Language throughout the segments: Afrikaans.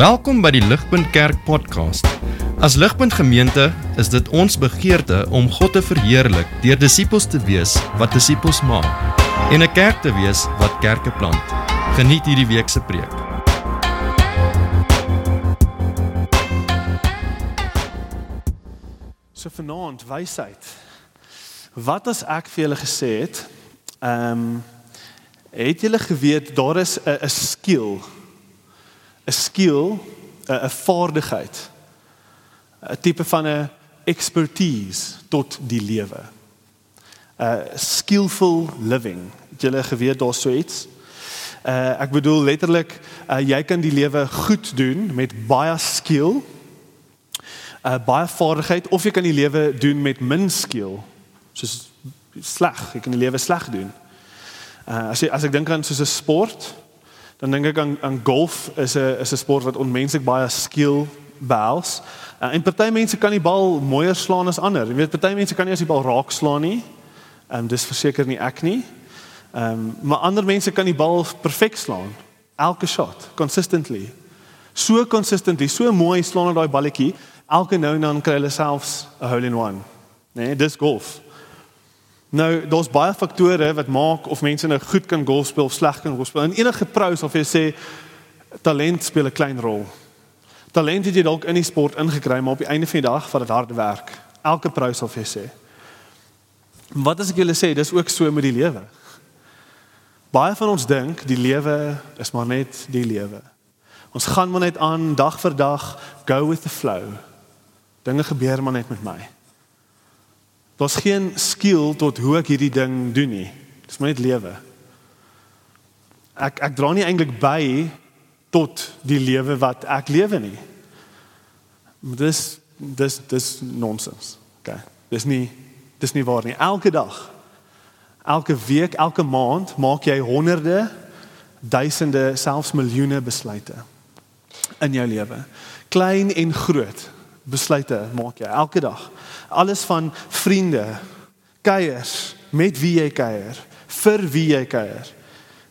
Welkom by die Ligpunt Kerk podcast. As Ligpunt Gemeente is dit ons begeerte om God te verheerlik deur disippels te wees wat disippels maak en 'n kerk te wees wat kerke plant. Geniet hierdie week se preek. So vanaand wysheid. Wat as ek vir julle gesê het, ehm um, het julle geweet daar is 'n skill 'n skill, 'n vaardigheid, 'n tipe van 'n expertise tot die lewe. 'n skillful living. Het julle geweet daar so iets? Uh ek bedoel letterlik uh jy kan die lewe goed doen met baie skill. Uh baie vaardigheid of jy kan die lewe doen met min skill. Soos sleg, jy kan die lewe sleg doen. Uh as jy as ek dink aan soos 'n sport, dan dink ek aan aan golf is 'n is 'n sport wat onmenslik baie skill behels. Uh, en party mense kan die bal mooier slaan as ander. Jy weet party mense kan nie as die bal raak slaan nie. Ehm um, dis verseker nie ek nie. Ehm um, maar ander mense kan die bal perfek slaan. Elke shot, consistently. So consistently, so mooi slaan hulle daai balletjie. Elke nou en dan kry hulle selfs 'n hole in one. Nee, dis golf. Nou, daar's baie faktore wat maak of mense nou goed kan golf speel of sleg kan golf speel. En enige pro sal vir jou sê talent speel 'n klein rol. Talent het jy dalk in die sport ingekry, maar op die einde van die dag vat dit harde werk. Elke pro sal vir jou sê. Wat as ek julle sê dis ook so met die lewe? Baie van ons dink die lewe is maar net die lewe. Ons gaan maar net aan dag vir dag, go with the flow. Dinge gebeur maar net met my. Daar's geen skill tot hoe ek hierdie ding doen nie. Dis maar net lewe. Ek ek dra nie eintlik by tot die lewe wat ek lewe nie. Dis dis dis nonsens. OK. Dis nie dis nie waar nie. Elke dag elke week, elke maand maak jy honderde, duisende, selfs miljoene besluite in jou lewe. Klein en groot besluite maak jy elke dag alles van vriende, kuiers, met wie jy kuier, vir wie jy kuier.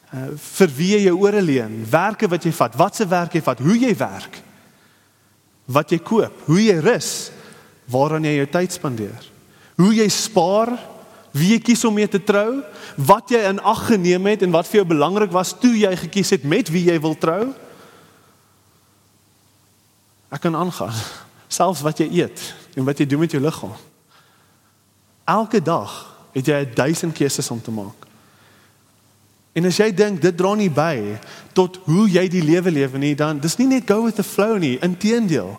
Uh, vir wie jy jou ore leen, werke wat jy vat, watse werk jy vat, hoe jy werk. Wat jy koop, hoe jy rus, waaraan jy jou tyd spandeer. Hoe jy spaar, wie jy kies om mee te trou, wat jy in ag geneem het en wat vir jou belangrik was toe jy gekies het met wie jy wil trou. Ek kan aangaan. Selfs wat jy eet, en wat jy doen met jou liggaam. Elke dag het jy 1000 keuses om te maak. En as jy dink dit dra nie by tot hoe jy die lewe lewe nie, dan dis nie net go with the flow nie, inteendeel.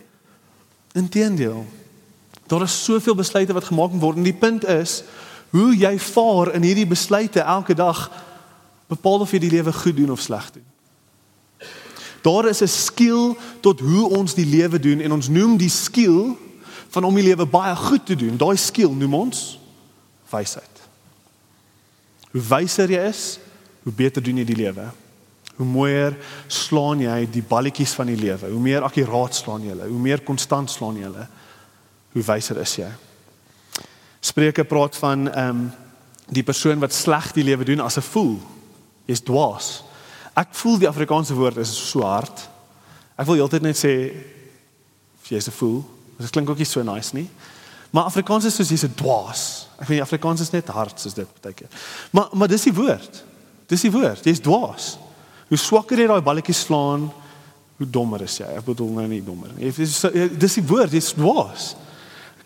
Inteendeel. Daar is soveel besluite wat gemaak word en die punt is hoe jy vaar in hierdie besluite elke dag bepaal of jy die lewe goed doen of sleg doen. Daar is 'n skill tot hoe ons die lewe doen en ons noem die skill van om die lewe baie goed te doen. Daai skill noem ons wysheid. Hoe wyser jy is, hoe beter doen jy die lewe. Hoe mooier slaan jy die balletjies van die lewe. Hoe meer akkuraat slaan jy hulle, hoe meer konstant slaan jy hulle. Hoe wyser is jy. Spreuke praat van ehm um, die persoon wat sleg die lewe doen as 'n fool. Jy's dwaas. Ek voel die Afrikaanse woord is so hard. Ek wil heeltyd net sê jy's 'n fool. Dit klink ook nie so nice nie. Maar Afrikaans is soos jy's 'n dwaas. Ek weet Afrikaans is net hard soos dit baie keer. Maar maar dis die woord. Dis die woord. Jy's dwaas. Hoe swakker jy daai balletjie slaan, hoe dommer is jy. Ek bedoel nou nie dommer nie. Dis dis die woord, jy's dwaas.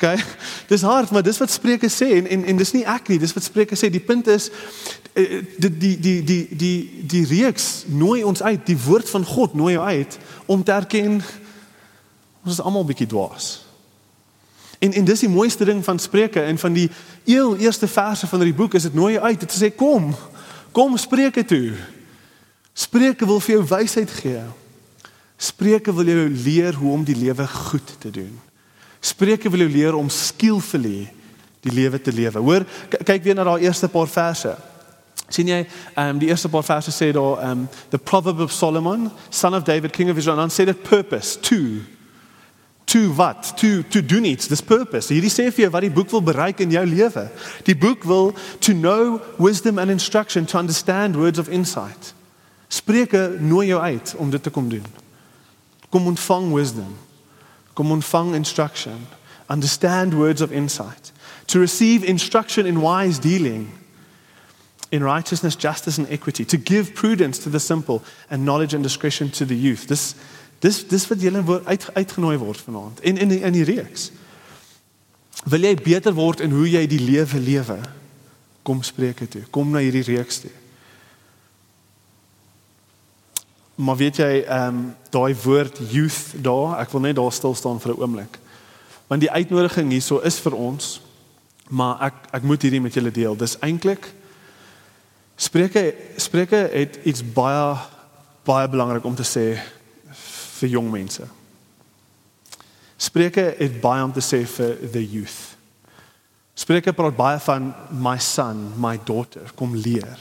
OK. Dis hard, maar dis wat Spreuke sê en en en dis nie ek nie, dis wat Spreuke sê. Die punt is eh, die die die die die die reeks nooi ons uit, die woord van God nooi jou uit om te erken ons is almal bietjie dwaas. En en dis die mooiste ding van Spreuke en van die heel eerste verse van hierdie boek is dit nooi uit. Dit sê kom. Kom Spreuke toe. Spreuke wil vir jou wysheid gee. Spreuke wil jou leer hoe om die lewe goed te doen. Spreuke wil jou leer om skillfully die lewe te lewe. Hoor, kyk weer na daai eerste paar verse. sien jy, ehm um, die eerste paar verse sê daar ehm um, the proverb of Solomon, son of David, king of Israel, and said it purpose to to wat? To to doen iets. Dis purpose. Hierdie sê vir jou wat die boek wil bereik in jou lewe. Die boek wil to know wisdom and instruction to understand words of insight. Spreuke nooi jou uit om dit te kom doen. Kom ontvang wisdom. Kom ontvang instruction. Understand words of insight. To receive instruction in wise dealing in righteousness, justice, and equity, to give prudence to the simple and knowledge and discretion to the youth. Dis dis dis wat julle word uit, uitgenooi word vanaand. En in in die reeks. Wil jy beter word in hoe jy die lewe lewe? Kom spreke toe. Kom na hierdie reeks toe. Maar weet jy, ehm um, daai woord youth daar, ek wil net daar stil staan vir 'n oomblik. Want die uitnodiging hierso is vir ons, maar ek ek moet hierdie met julle deel. Dis eintlik Spreuke Spreuke het iets baie baie belangrik om te sê vir jong mense. Spreuke het baie om te sê vir the youth. Spreuke praat baie van my son, my daughter, kom leer.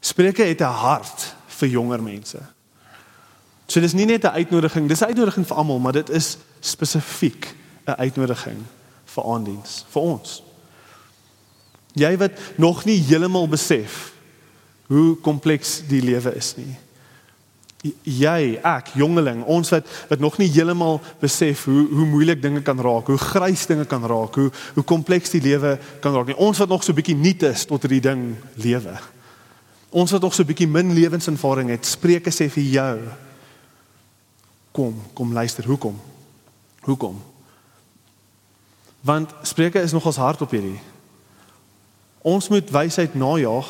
Spreuke het 'n hart vir jonger mense. So dis nie net 'n uitnodiging, dis 'n uitnodiging vir almal, maar dit is spesifiek 'n uitnodiging vir aandiens, vir ons. Jy wat nog nie heeltemal besef hoe kompleks die lewe is nie. Jy, ek, jongeling, ons wat wat nog nie heeltemal besef hoe hoe moeilik dinge kan raak, hoe grys dinge kan raak, hoe hoe kompleks die lewe kan raak nie. Ons wat nog so bietjie nuut is tot hierdie ding lewe. Ons wat nog so bietjie min lewenservaring het, Spreuke sê vir jou kom, kom luister, hoekom? Hoekom? Want Spreuke is nogals hard op hierdie. Ons moet wysheid najag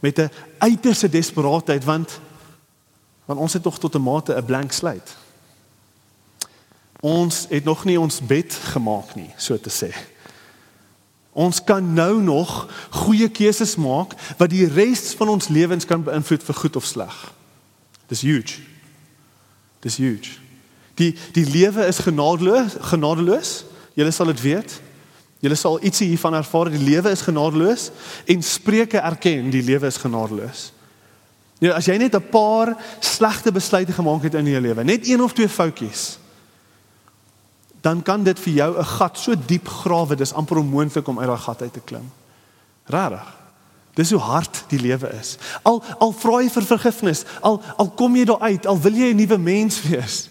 met 'n uiterste desperaatheid want want ons het tog tot 'n mate 'n blank slate. Ons het nog nie ons bed gemaak nie, so te sê. Ons kan nou nog goeie keuses maak wat die res van ons lewens kan beïnvloed vir goed of sleg. Dis huge. Dis huge. Die die lewe is genadeloos, genadeloos. Julle sal dit weet. Julle sal ietsie hiervan ervaar, die lewe is genadeloos en Spreuke erken die lewe is genadeloos. Ja, as jy net 'n paar slegte besluite gemaak het in jou lewe, net een of twee foutjies, dan kan dit vir jou 'n gat so diep grawe, dis amper onmoontlik om uit daai gat uit te klim. Rarig. Dis hoe hard die lewe is. Al al vra jy vir vergifnis, al al kom jy daar uit, al wil jy 'n nuwe mens wees.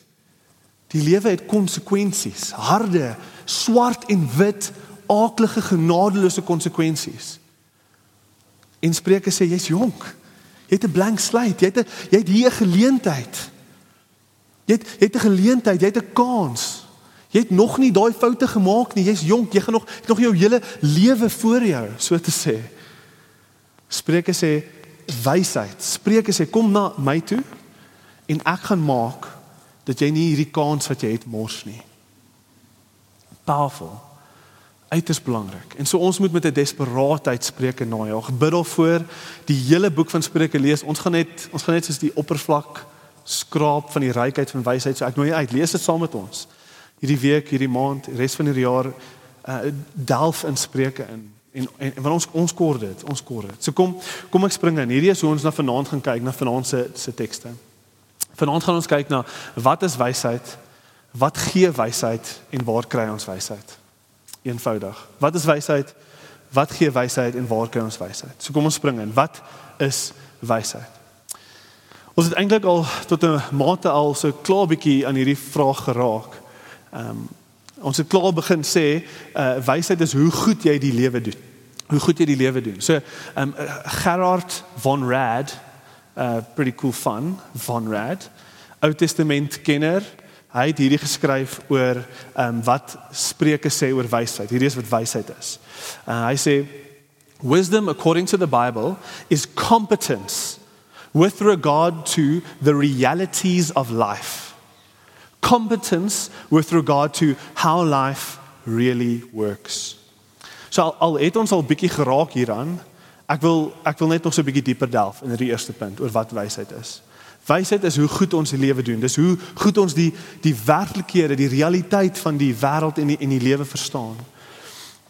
Die lewe het konsekwensies, harde, swart en wit aaklige genadeloose konsekwensies. En Spreuke sê jy's jonk. Jy het 'n blank slate. Jy het 'n jy het hier 'n geleentheid. Jy het jy het 'n geleentheid, jy het 'n kans. Jy het nog nie daai foute gemaak nie. Jy's jonk. Jy gaan nog nog jou hele lewe voor jou, so te sê. Spreuke sê wysheid. Spreuke sê kom na my toe en ek gaan maak dat jy nie hierdie kans wat jy het mors nie. Powerful uiters belangrik. En so ons moet met 'n desperaatheid Spreuke najaag. Bid daarvoor die hele boek van Spreuke lees. Ons gaan net ons gaan net soos die oppervlak skraap van die rykheid van wysheid. So ek nooi jou uit, lees dit saam met ons. Hierdie week, hierdie maand, res van die jaar uh delf in Spreuke in. En en, en want ons ons kort dit, ons kort dit. So kom kom ek spring in. Hierdie is hoe ons na vanaand gaan kyk na vanaand se se tekste. Vanaand gaan ons kyk na wat is wysheid? Wat gee wysheid en waar kry ons wysheid? eenvoudig. Wat is wysheid? Wat gee wysheid en waar kry ons wysheid? So kom ons spring in. Wat is wysheid? Ons het eintlik al tot 'n mate al so klaar bietjie aan hierdie vraag geraak. Ehm um, ons het klaar begin sê, uh wysheid is hoe goed jy die lewe doen. Hoe goed jy die lewe doen. So ehm um, Gerard von Rad, uh pretty cool fun von Rad, Ou Testament kenner, Hy het hierdie geskryf oor ehm um, wat Spreuke sê oor wysheid. Hierdie is wat wysheid is. Uh, hy sê wisdom according to the Bible is competence with regard to the realities of life. Competence with regard to how life really works. So al, al het ons al bietjie geraak hieraan. Ek wil ek wil net nog so 'n bietjie dieper delf in die eerste punt oor wat wysheid is. Wysheid is hoe goed ons die lewe doen. Dis hoe goed ons die die werklikhede, die realiteit van die wêreld en die en die lewe verstaan.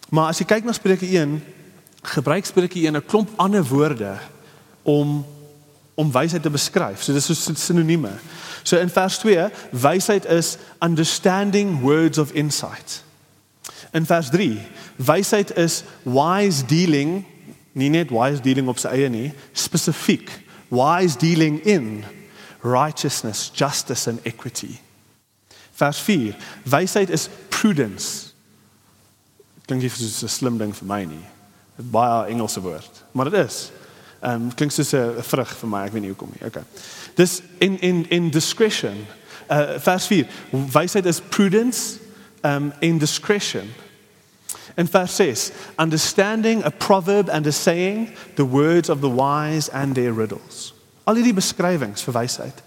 Maar as jy kyk na Spreuke 1, gebruik Spreuke 1 'n klomp ander woorde om om wysheid te beskryf. So dis so sinonieme. So in vers 2, wysheid is understanding words of insight. In vers 3, wysheid is wise dealing, nie net wise dealing op sy eie nie, spesifiek wise dealing in righteousness, justice and equity. Vers 4. Wysheid is prudence. Klink nie soos 'n slim ding vir my nie. Dit baie Engelse woord, maar dit is. Ehm um, klink soos 'n vrug vir my, ek weet nie hoekom nie. Okay. Dis in in in discretion. Uh vers 4. Wysheid is prudence um in discretion. In vers 6, understanding a proverb and a saying, the words of the wise and their riddles. Al hierdie beskrywings vir wysheid.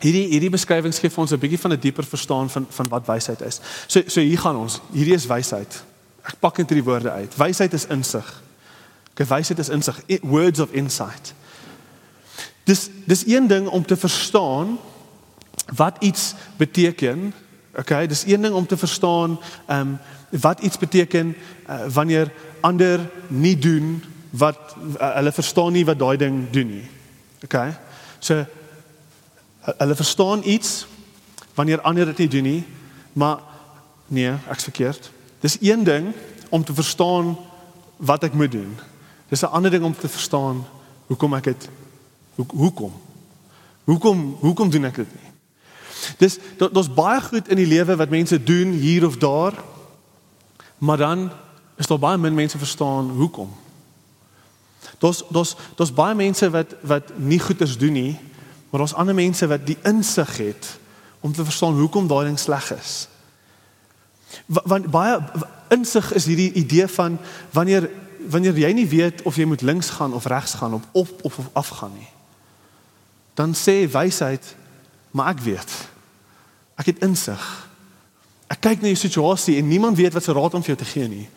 Hierdie hierdie beskrywings gee vir ons 'n bietjie van 'n dieper verstaan van van wat wysheid is. So so hier gaan ons. Hierdie is wysheid. Ek pak net hierdie woorde uit. Wysheid is insig. Okay, wysheid is insig. Words of insight. Dis dis een ding om te verstaan wat iets beteken. Okay, dis een ding om te verstaan ehm um, wat iets beteken uh, wanneer ander nie doen wat uh, hulle verstaan nie wat daai ding doen nie. Okay? So hulle verstaan iets wanneer ander dit nie doen nie, maar nee, ek's verkeerd. Dis een ding om te verstaan wat ek moet doen. Dis 'n ander ding om te verstaan hoekom ek dit hoe, hoekom hoekom hoekom doen ek dit nie? Dis daar's baie goed in die lewe wat mense doen hier of daar. Maar dan is daar baie min mense verstaan hoekom. Daar's daar's daar's baie mense wat wat nie goeders doen nie, maar daar's ander mense wat die insig het om te verstaan hoekom daai ding sleg is. Want baie insig is hierdie idee van wanneer wanneer jy nie weet of jy moet links gaan of regs gaan of op of, of af gaan nie. Dan sê wysheid, maar ek weet. Ek het insig. Ek kyk na jou situasie en niemand weet wat se raad om vir jou te gee nie.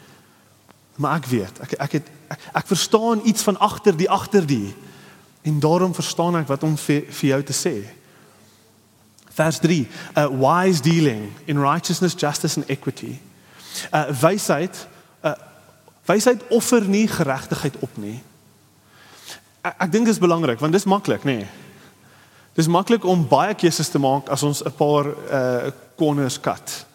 Maar ek weet, ek ek het ek, ek verstaan iets van agter die agter die. En daarom verstaan ek wat om vir, vir jou te sê. Vers 3, a wise dealing in righteousness, justice and equity. Uh wysheid, uh wysheid offer nie geregtigheid op nie. Ek, ek dink dit is belangrik want dit is maklik, nê. Nee. Dis maklik om baie keuses te maak as ons 'n paar uh corners cut.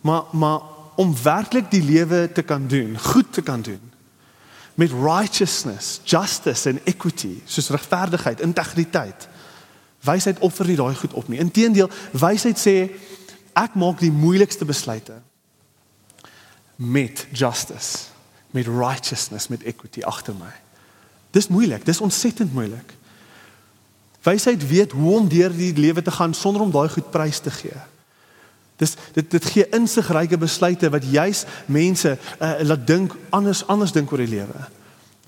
Maar maar om werklik die lewe te kan doen, goed te kan doen met righteousness, justice and equity, soos regverdigheid, integriteit. Wysheid offer nie daai goed op nie. Inteendeel, wysheid sê ek maak die moeilikste besluite met justice, met righteousness, met equity agter my. Dis moeilik, dis ontsettend moeilik. Wysheid weet hoe om deur die lewe te gaan sonder om daai goed prys te gee. Dis dit dit gee insigryke besluite wat juis mense uh, laat dink anders anders dink oor die lewe.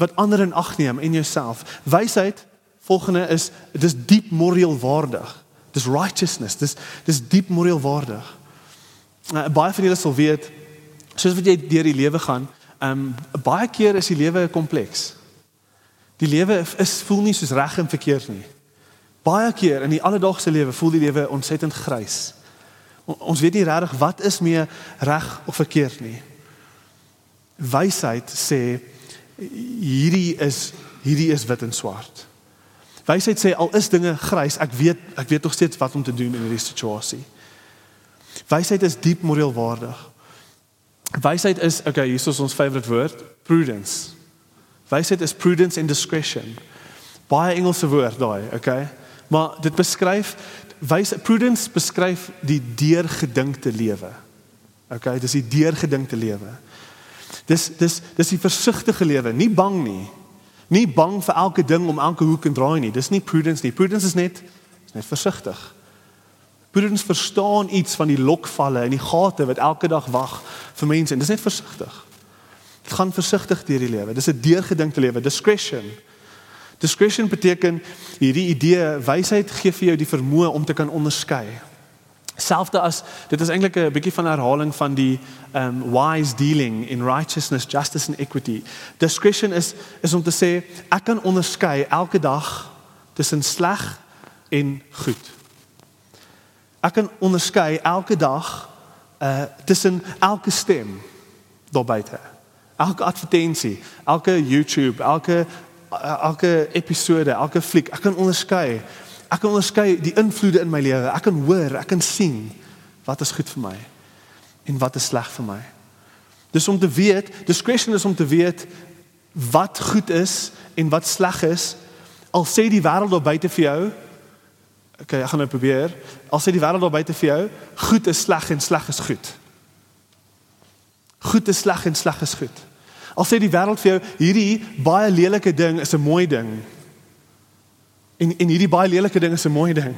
Wat ander in ag neem en jouself. Wysheid volgende is dis diep moreel waardig. Dis righteousness. Dis dis diep moreel waardig. Uh, baie van julle sal weet soos wat jy deur die lewe gaan, um baie keer is die lewe kompleks. Die lewe is voel nie soos reg en verkeerd nie. Baie keer in die alledaagse lewe voel die lewe ontsettend grys. Ons weet nie regtig wat is meer reg of verkeerd nie. Wysheid sê hierdie is hierdie is wit en swart. Wysheid sê al is dinge grys, ek weet ek weet nog steeds wat om te doen in hierdie situasie. Wysheid is diep moreel waardig. Wysheid is okay, hier is ons favourite woord, prudence. Wysheid is prudence and discretion. Baie Engelse woord daai, okay? Maar dit beskryf wys prudence beskryf die deurgedinkte lewe. OK, dis die deurgedinkte lewe. Dis dis dis die versigtige lewe, nie bang nie. Nie bang vir elke ding om elke hoek en draai nie. Dis nie prudence nie. Prudence is net is net versigtig. Prudence verstaan iets van die lokvalle en die gate wat elke dag wag vir mense en dis net versigtig. Dit gaan versigtig deur die lewe. Dis 'n deurgedinkte lewe, discretion. Discretion beteken hierdie idee wysheid gee vir jou die vermoë om te kan onderskei. Selfde as dit is eintlik 'n bietjie van herhaling van die um wise dealing in righteousness, justice and equity. Discretion is is om te sê ek kan onderskei elke dag tussen sleg en goed. Ek kan onderskei elke dag uh tussen elke stem daar buite. Elke advertensie, elke YouTube, elke elke episode, elke fliek, ek kan onderskei. Ek kan onderskei die invloede in my lewe. Ek kan hoor, ek kan sien wat is goed vir my en wat is sleg vir my. Dis om te weet, discretion is om te weet wat goed is en wat sleg is. Al sê die wêreld daar buite vir jou, Okay, ek gaan nou probeer. Al sê die wêreld daar buite vir jou, goed is sleg en sleg is goed. Goed is sleg en sleg is goed. Al sê die wêreld vir jou, hierdie baie lelike ding is 'n mooi ding. En en hierdie baie lelike ding is 'n mooi ding.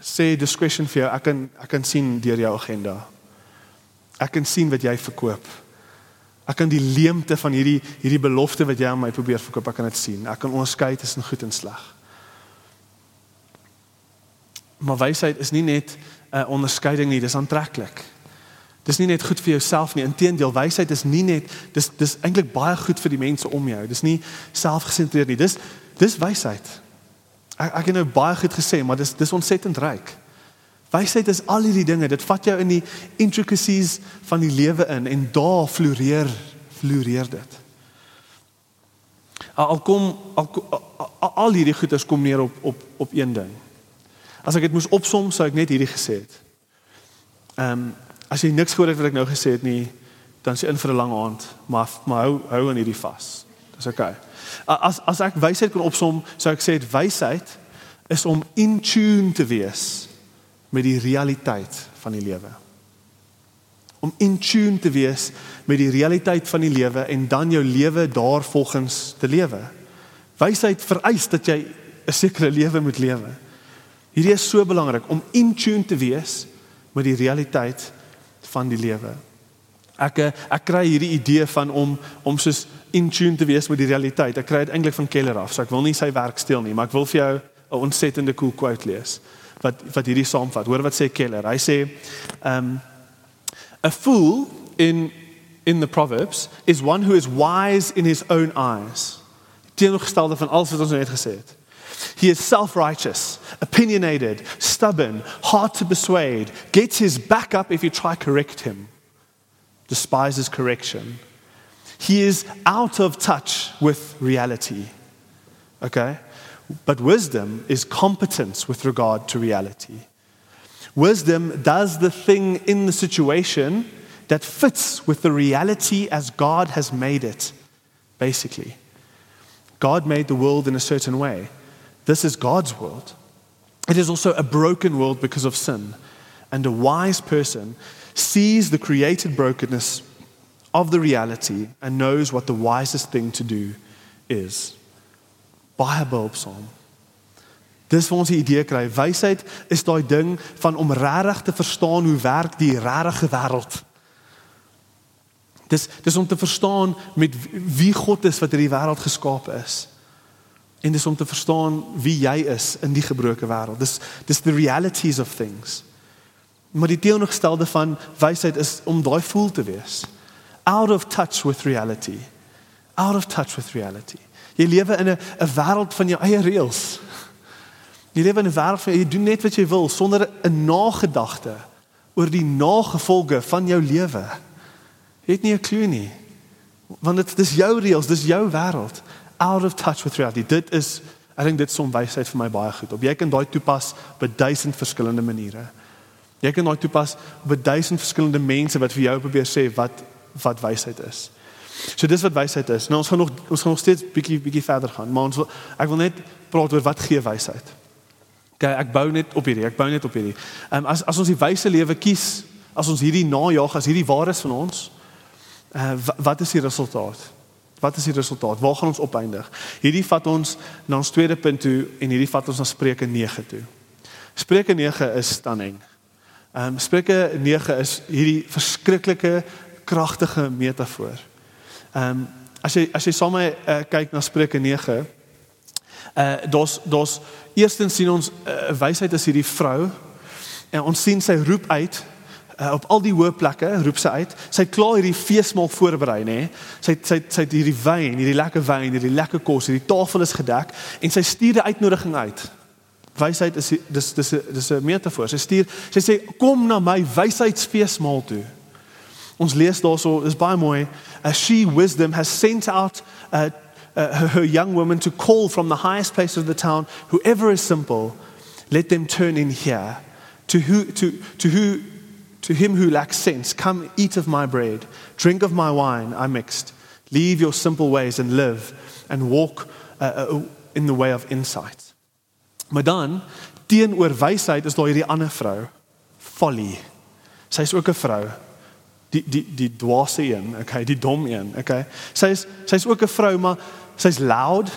Sê discretion vir jou, ek kan ek kan sien deur jou agenda. Ek kan sien wat jy verkoop. Ek kan die leemte van hierdie hierdie belofte wat jy aan my probeer verkoop, ek kan dit sien. Ek kan onderskei tussen goed en sleg. Maar wysheid is nie net 'n onderskeiding nie, dis aantreklik. Dis nie net goed vir jouself nie, inteendeel wysheid is nie net dis dis eintlik baie goed vir die mense om jou. Dis nie selfgesentreerd nie. Dis dis wysheid. Ek ek het nou baie goed gesê, maar dis dis ontsettend ryk. Wysheid is al hierdie dinge. Dit vat jou in die intricacies van die lewe in en daar floreer floreer dit. Al kom al, al, al hierdie goeders kom neer op op op een ding. As ek dit moes opsom, sou ek net hierdie gesê het. Ehm um, as jy niks gehoor het wat ek nou gesê het nie, dan sien in vir 'n lang aand, maar maar hou hou aan hierdie vas. Dis. Okay. As as ek wysheid kon opsom, sou ek sê dit wysheid is om in tune te wees met die realiteit van die lewe. Om in tune te wees met die realiteit van die lewe en dan jou lewe daarvolgens te lewe. Wysheid vereis dat jy 'n sekere lewe moet lewe. Hierdie is so belangrik om in tune te wees met die realiteit van die lewe. Ek eh, ek kry hierdie idee van om om soos in tune te wees met die realiteit. Ek kry dit eintlik van Keller af. So ek wil nie sy werk steel nie, maar ek wil vir jou 'n ontsettende cool quote lees wat wat hierdie saamvat. Hoor wat sê Keller. Hy sê um a fool in in the proverbs is one who is wise in his own eyes. Teenoorgestelde van alles wat ons net gesê het. He is self righteous, opinionated, stubborn, hard to persuade, gets his back up if you try to correct him, despises correction. He is out of touch with reality. Okay? But wisdom is competence with regard to reality. Wisdom does the thing in the situation that fits with the reality as God has made it, basically. God made the world in a certain way. This is God's world. It is also a broken world because of sin. And a wise person sees the created brokenness of the reality and knows what the wisest thing to do is. Baie behulpsaam. Dis waar ons die idee kry. Wysheid is daai ding van om regtig te verstaan hoe werk die regte wêreld. Dis dis om te verstaan met wie God is wat hierdie wêreld geskaap is. En dis om te verstaan wie jy is in die gebroke wêreld. Dis dis the realities of things. Maar die teenoorgestelde van wysheid is om daai voel te wees. Out of touch with reality. Out of touch with reality. Jy lewe in 'n 'n wêreld van jou eie reëls. Jy lewe in 'n wêreld waar jy doen net wat jy wil sonder 'n nagedagte oor die nagevolge van jou lewe. Jy het nie 'n klou nie. Want dit is jou reëls, dis jou wêreld out of touch with reality. Dit is ek dink dit som wysheid vir my baie goed. Op jy kan daai toepas op duisend verskillende maniere. Jy kan daai toepas op duisend verskillende mense wat vir jou probeer sê wat wat wysheid is. So dis wat wysheid is. Nou ons gaan nog ons gaan nog steeds bietjie bietjie verder gaan, maar ons wil ek wil net praat oor wat gee wysheid. Okay, ek bou net op hierdie, ek bou net op hierdie. Ehm um, as as ons die wyse lewe kies, as ons hierdie najag, as hierdie waar is van ons, uh, wat is die resultaat? Wat is die resultaat? Waar gaan ons opeindig? Hierdie vat ons na ons tweede punt toe en hierdie vat ons na Spreuke 9 toe. Spreuke 9 is stunning. Ehm um, Spreuke 9 is hierdie verskriklike kragtige metafoor. Ehm um, as jy as jy saam met my uh, kyk na Spreuke 9, uh dos dos eerstens sien ons uh, wysheid is hierdie vrou en ons sien sy roep uit uh, op al die hoë plekke roep sy uit. Sy klaar hierdie feesmaal voorberei, nê. Sy sy sy het hierdie wyn, hierdie lekker wyn, hierdie lekker kos, hierdie tafel is gedek en sy stuur 'n uitnodiging uit. Wysheid is dis dis dis 'n metafoor. Sy stuur sy sê kom na my wysheidsfeesmaal toe. Ons lees daarso, is baie mooi. As she wisdom has sent out uh, uh, her young woman to call from the highest place of the town whoever is simple let them turn in here to who to to who To him who lacks sense, come eat of my bread, drink of my wine I mixed. Leave your simple ways and live and walk uh, uh, in the way of insight. Maar dan teenoor wysheid is daar hierdie ander vrou, Folly. Sy's ook 'n vrou. Die die die dwaase een, okay, die dom een, okay. Sy's sy's ook 'n vrou, maar sy's loud.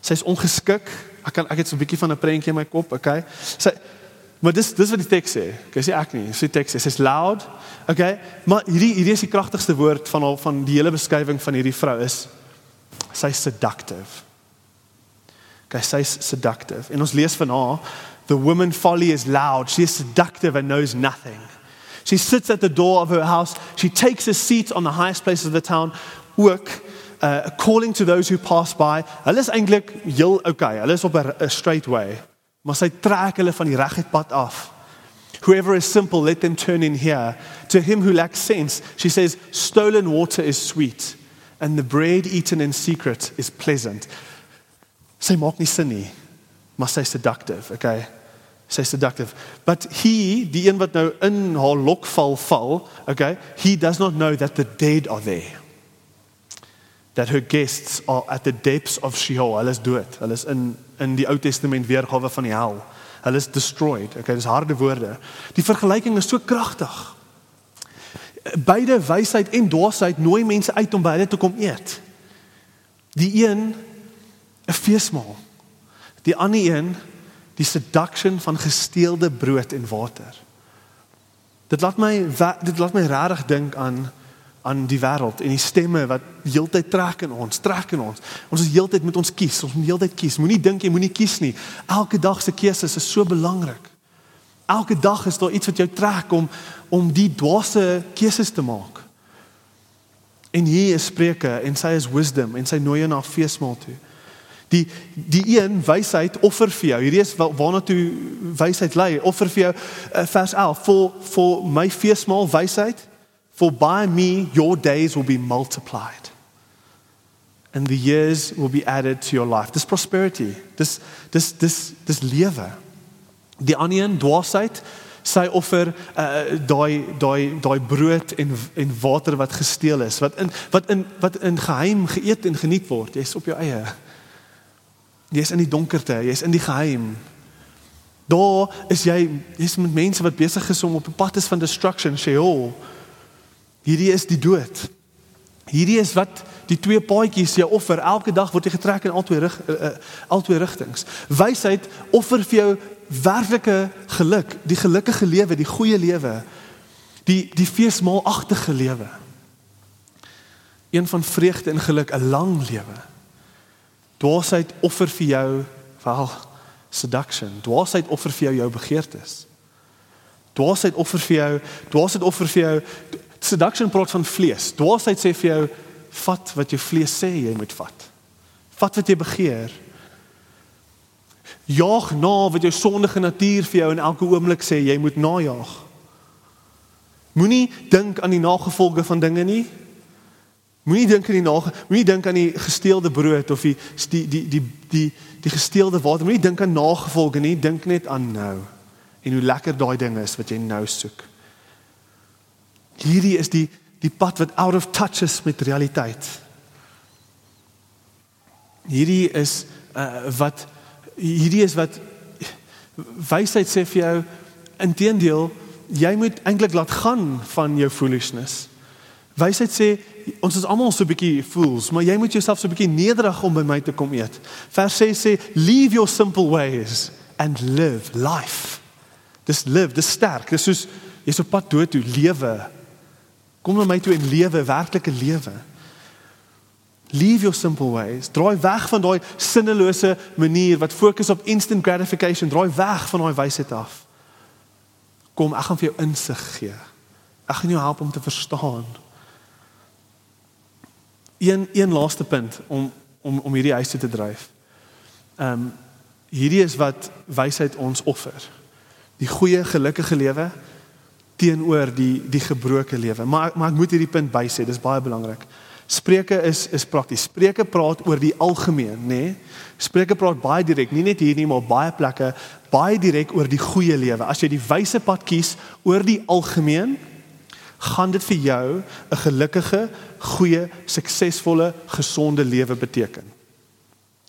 Sy's ongeskik. Ek kan ek het so 'n bietjie van 'n prentjie in my kop, okay. Sy Maar dis dis wat die teks sê. Ek sê ek nie. Sy teks sê sy's loud. Okay? Maar hierdie hierdie is die kragtigste woord van al van die hele beskrywing van hierdie vrou is sy's seductive. Okay, sy's seductive. En ons lees van haar, the woman folly is loud. She is seductive and knows nothing. She sits at the door of her house. She takes a seat on the highest places of the town. Ook uh calling to those who pass by. Hulle is eintlik heel okay. Hulle is op 'n straight way maar sy trek hulle van die regte pad af. Whoever is simple, let them turn in here. To him who lacks sense, she says, stolen water is sweet and the bread eaten in secret is pleasant. Sy maak nie sin nie, maar sy seductive, okay? Sy seductive. But he, die een wat nou in haar lokval val, okay? He does not know that the dead are there. That her guests are at the depths of Sheol. Hulle is dood. Hulle is in in die Ou Testament weergawe van die hel. Hulle is destroyed. Okay, dis harde woorde. Die vergelyking is so kragtig. Beide wysheid en dwaasheid nooi mense uit om by hulle te kom eet. Die een 'n feesmaal. Die ander een die seduction van gesteelde brood en water. Dit laat my dit laat my regtig dink aan aan die wêreld en die stemme wat heeltyd trek in ons, trek in ons. Ons is heeltyd met ons kies, ons moet heeltyd kies. Moenie dink jy moenie kies nie. Elke dag se keuses is so belangrik. Elke dag is daar iets wat jou trek om om die dwaase keuses te maak. En hier is Spreuke en sy is wisdom en sy nooi jou na feesmaal toe. Die die een wysheid offer vir jou. Hierdie is waarna toe wysheid lei. Offer vir jou uh, vers 11 vir vir my feesmaal wysheid For by me your days will be multiplied. And the years will be added to your life. Dis prosperity. Dis dis dis dis lewe. Die ander een dwaasheid sy offer uh, daai daai daai brood en en water wat gesteel is wat in wat in wat in geheim geëet en geniet word jy's op jou eie jy's in die donkerte jy's in die geheim daar is jy jy's met mense wat besig is om op 'n pad is van destruction Sheol Hierdie is die dood. Hierdie is wat die twee paadjies jy offer. Elke dag word jy getrek in albei rig uh, uh, albei rigtings. Wysheid offer vir jou werklike geluk, die gelukkige lewe, die goeie lewe. Die die feesmaalagtige lewe. Een van vreugde en geluk, 'n lang lewe. Dwaasheid offer vir jou wel seduction. Dwaasheid offer vir jou jou begeertes. Dwaasheid offer vir jou, dwaasheid offer vir jou seduction praat van vlees. Dwaasheid sê vir jou vat wat jou vlees sê jy moet vat. Vat wat jy begeer. Jaag na wat jou sondige natuur vir jou in elke oomblik sê jy moet najag. Moenie dink aan die nagevolge van dinge nie. Moenie dink aan die nage, moenie dink aan die gesteelde brood of die die die die die, die gesteelde water. Moenie dink aan nagevolge nie, dink net aan nou. En hoe lekker daai ding is wat jy nou soek. Hierdie is die die pad wat out of touch is met realiteit. Hierdie is uh, wat hierdie is wat wysheid sê vir jou inteendeel jy moet eintlik laat gaan van jou foolishness. Wysheid sê ons is almal so 'n bietjie fools, maar jy moet jouself so 'n bietjie nederig om by my te kom eet. Vers 6 sê leave your simple ways and live life. Dis live, dis sterk. Dis soos jy's op pad dood toe lewe Kom na my toe en lewe werklike lewe. Leave your simple ways. Draai weg van daai sinnelose manier wat fokus op instant gratification. Draai weg van daai wysheid af. Kom, ek gaan vir jou insig gee. Ek gaan jou help om te verstaan. Een een laaste punt om om om hierdie huis te dryf. Ehm um, hierdie is wat wysheid ons offer. Die goeie gelukkige lewe teenoor die die gebroke lewe. Maar maar ek moet hierdie punt bysê, dis baie belangrik. Spreuke is is prakties. Spreuke praat oor die algemeen, nê? Nee? Spreuke praat baie direk, nie net hier nie, maar baie plekke, baie direk oor die goeie lewe. As jy die wyse pad kies oor die algemeen, gaan dit vir jou 'n gelukkige, goeie, suksesvolle, gesonde lewe beteken.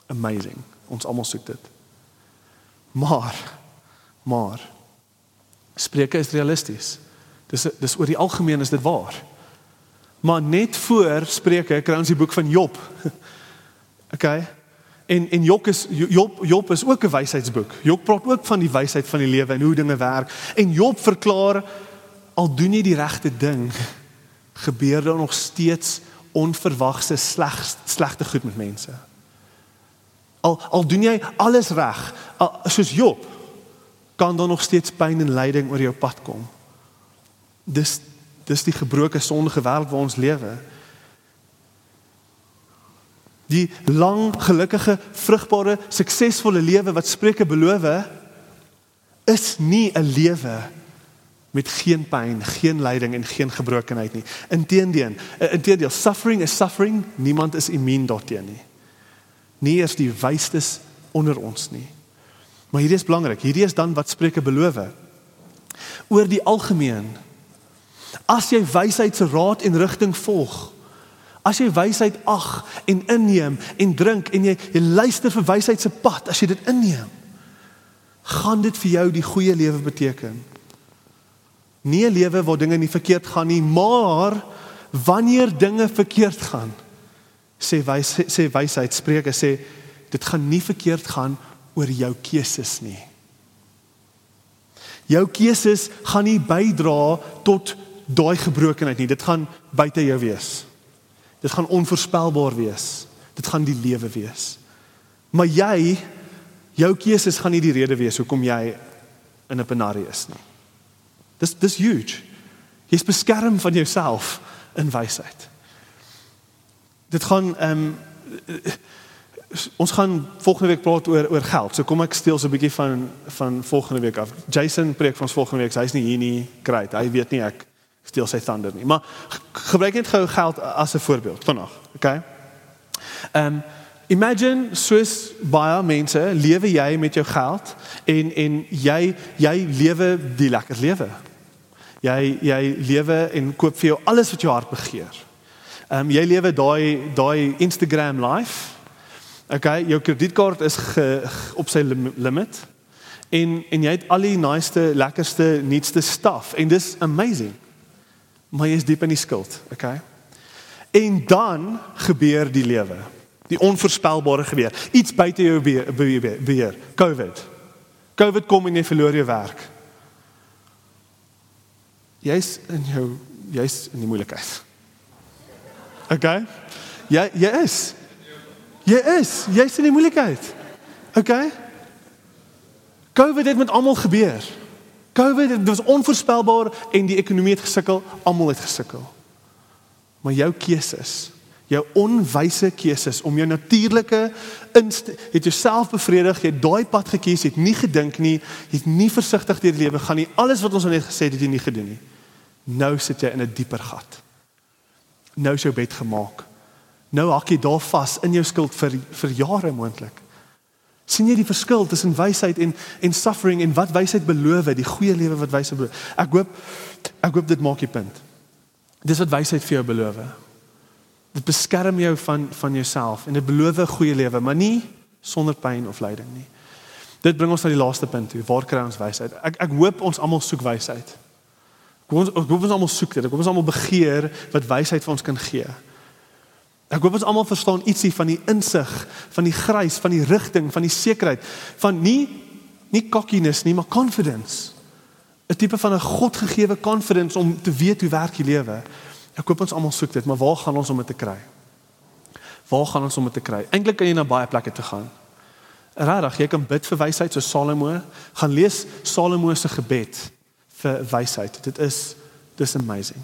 Amazing. Ons almal soek dit. Maar maar Spreuke is realisties. Dis dis oor die algemeen is dit waar. Maar net voor Spreuke kry ons die boek van Job. Okay? En en Job is Job Job is ook 'n wysheidsboek. Job praat ook van die wysheid van die lewe en hoe dinge werk. En Job verklaar al doen jy die regte ding, gebeur daar nog steeds onverwagse sleg slegte goed met mense. Al al doen jy alles reg, soos Job, kan daar nog steeds pyn en lyding oor jou pad kom. Dis dis die gebroke sondige wêreld waar ons lewe. Die lang gelukkige, vrugbare, suksesvolle lewe wat Spreuke beloof, is nie 'n lewe met geen pyn, geen lyding en geen gebrokenheid nie. Inteendeel, inteendeel, suffering is suffering, niemand is immuun daarteen nie. Nie eers die wystes onder ons nie. Maar hierdie is belangrik. Hierdie is dan wat Spreuke beloof. Oor die algemeen as jy wysheid se raad en rigting volg, as jy wysheid ag en inneem en drink en jy, jy luister vir wysheid se pad, as jy dit inneem, gaan dit vir jou die goeie lewe beteken. Nie 'n lewe waar dinge nie verkeerd gaan nie, maar wanneer dinge verkeerd gaan, sê wys sê wysheid Spreuke sê dit gaan nie verkeerd gaan oor jou keuses nie. Jou keuses gaan nie bydra tot daai gebrokenheid nie. Dit gaan buite jou wees. Dit gaan onvoorspelbaar wees. Dit gaan die lewe wees. Maar jy jou keuses gaan nie die rede wees hoekom jy in 'n penarie is nie. Dis dis huge. Jy's beskerm van jouself in wysheid. Dit gaan ehm um, ons gaan volgende week praat oor oor geld. So kom ek steel so 'n bietjie van van volgende week af. Jason preek van ons volgende week. Hy's nie hier nie. Great. Hy weet nie ek steel sy thunder nie. Maar gebruik net gou geld as 'n voorbeeld vanaand. Okay? Ehm um, imagine soos baie mense lewe jy met jou geld en en jy jy lewe die lekker lewe. Jy jy lewe en koop vir jou alles wat jou hart begeer. Ehm um, jy lewe daai daai Instagram life. Okay, jou kredietkaart is ge, op sy limit. En en jy het al die naaste, lekkerste, nuutste stuff en dis amazing maar jy is diep in die skuld, okay? En dan gebeur die lewe. Die onvoorspelbare gebeur. Iets buite jou beheer, beheer. COVID. COVID kom en jy verloor jou werk. Jy's in jou jy's in die moeilikheid. Okay? Jy jy is. Jy is, jy's in die moeilikheid. Okay? COVID het met almal gebeur. COVID dit was onvoorspelbaar en die ekonomie het gesukkel, almal het gesukkel. Maar jou keuses, jou onwyse keuses om jou natuurlike het jouself bevredig, jy het daai pad gekies, het nie gedink nie, het nie versigtig deur die lewe gaan nie. Alles wat ons net gesê het, het jy nie gedoen nie. Nou sit jy in 'n dieper gat. Nou is jou bed gemaak. Nou hak jy daar vas in jou skuld vir vir jare moontlik sien jy die verskil tussen wysheid en en suffering en wat wysheid beloof, die goeie lewe wat wysheid beloof. Ek hoop ek hoop dit maak die punt. Dis wat wysheid vir jou beloof. Dit beskerm jou van van jouself en dit beloof 'n goeie lewe, maar nie sonder pyn of lyding nie. Dit bring ons na die laaste punt toe. Waar kry ons wysheid? Ek ek hoop ons almal soek wysheid. Ek hoop ons, ons almal soek dit. Ek hoop ons almal begeer wat wysheid vir ons kan gee. Ek hoop ons almal verstaan ietsie van die insig, van die grys, van die rigting, van die sekerheid, van nie nie cockiness nie, maar confidence. 'n Tipe van 'n Godgegewe confidence om te weet hoe werk die lewe. Ek hoop ons almal soek dit, maar waar gaan ons om dit te kry? Waar gaan ons om dit te kry? Eintlik kan jy na baie plekke toe gaan. Regtig, jy kan bid vir wysheid so Salomo, gaan lees Salomo se gebed vir wysheid. Dit is dis amazing.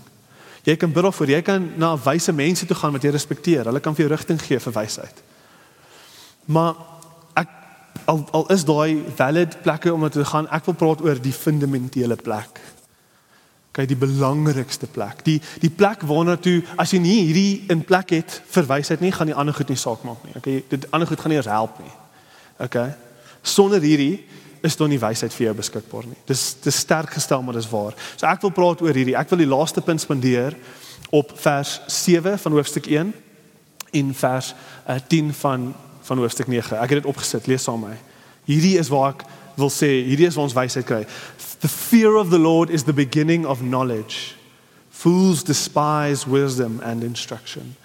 Jy kan bid daarvoor. Jy kan na wyse mense toe gaan wat jy respekteer. Hulle kan vir jou rigting gee vir wysheid. Maar ek al al is daai valid plekke om te gaan. Ek wil praat oor die fundamentele plek. Kyk die belangrikste plek. Die die plek waarna toe as jy nie hierdie in plek het vir wysheid nie, gaan die ander goed nie saak maak nie. Okay, dit ander goed gaan nie eens help nie. Okay. Sonder hierdie is daar nie wysheid vir jou beskikbaar nie. Dis dis sterk gestel maar dis waar. So ek wil praat oor hierdie. Ek wil die laaste punt spandeer op vers 7 van hoofstuk 1 en vers uh, 10 van van hoofstuk 9. Ek het dit opgesit. Lees saam met my. Hierdie is waar ek wil sê hierdie is waar ons wysheid kry. The fear of the Lord is the beginning of knowledge. Fools despise wisdom and instruction.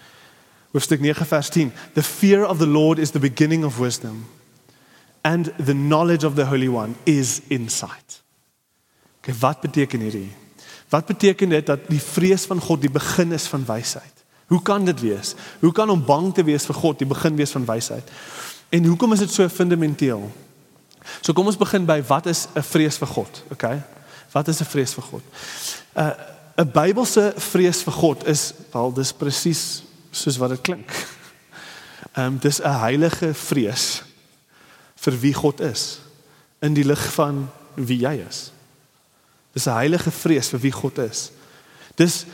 Hoofstuk 9 vers 10. The fear of the Lord is the beginning of wisdom and the knowledge of the Holy One is insight. Okay, wat beteken hierdie? Wat beteken dit dat die vrees van God die begin is van wysheid? Hoe kan dit wees? Hoe kan om bang te wees vir God die begin wees van wysheid? En hoekom is dit so fundamenteel? So kom ons begin by wat is 'n vrees vir God, okay? Wat is 'n vrees vir God? 'n uh, 'n Bybelse vrees vir God is wel dis presies soos wat dit klink. Ehm um, dis 'n heilige vrees vir wie God is in die lig van wie jy is. Dis 'n heilige vrees vir wie God is. Dis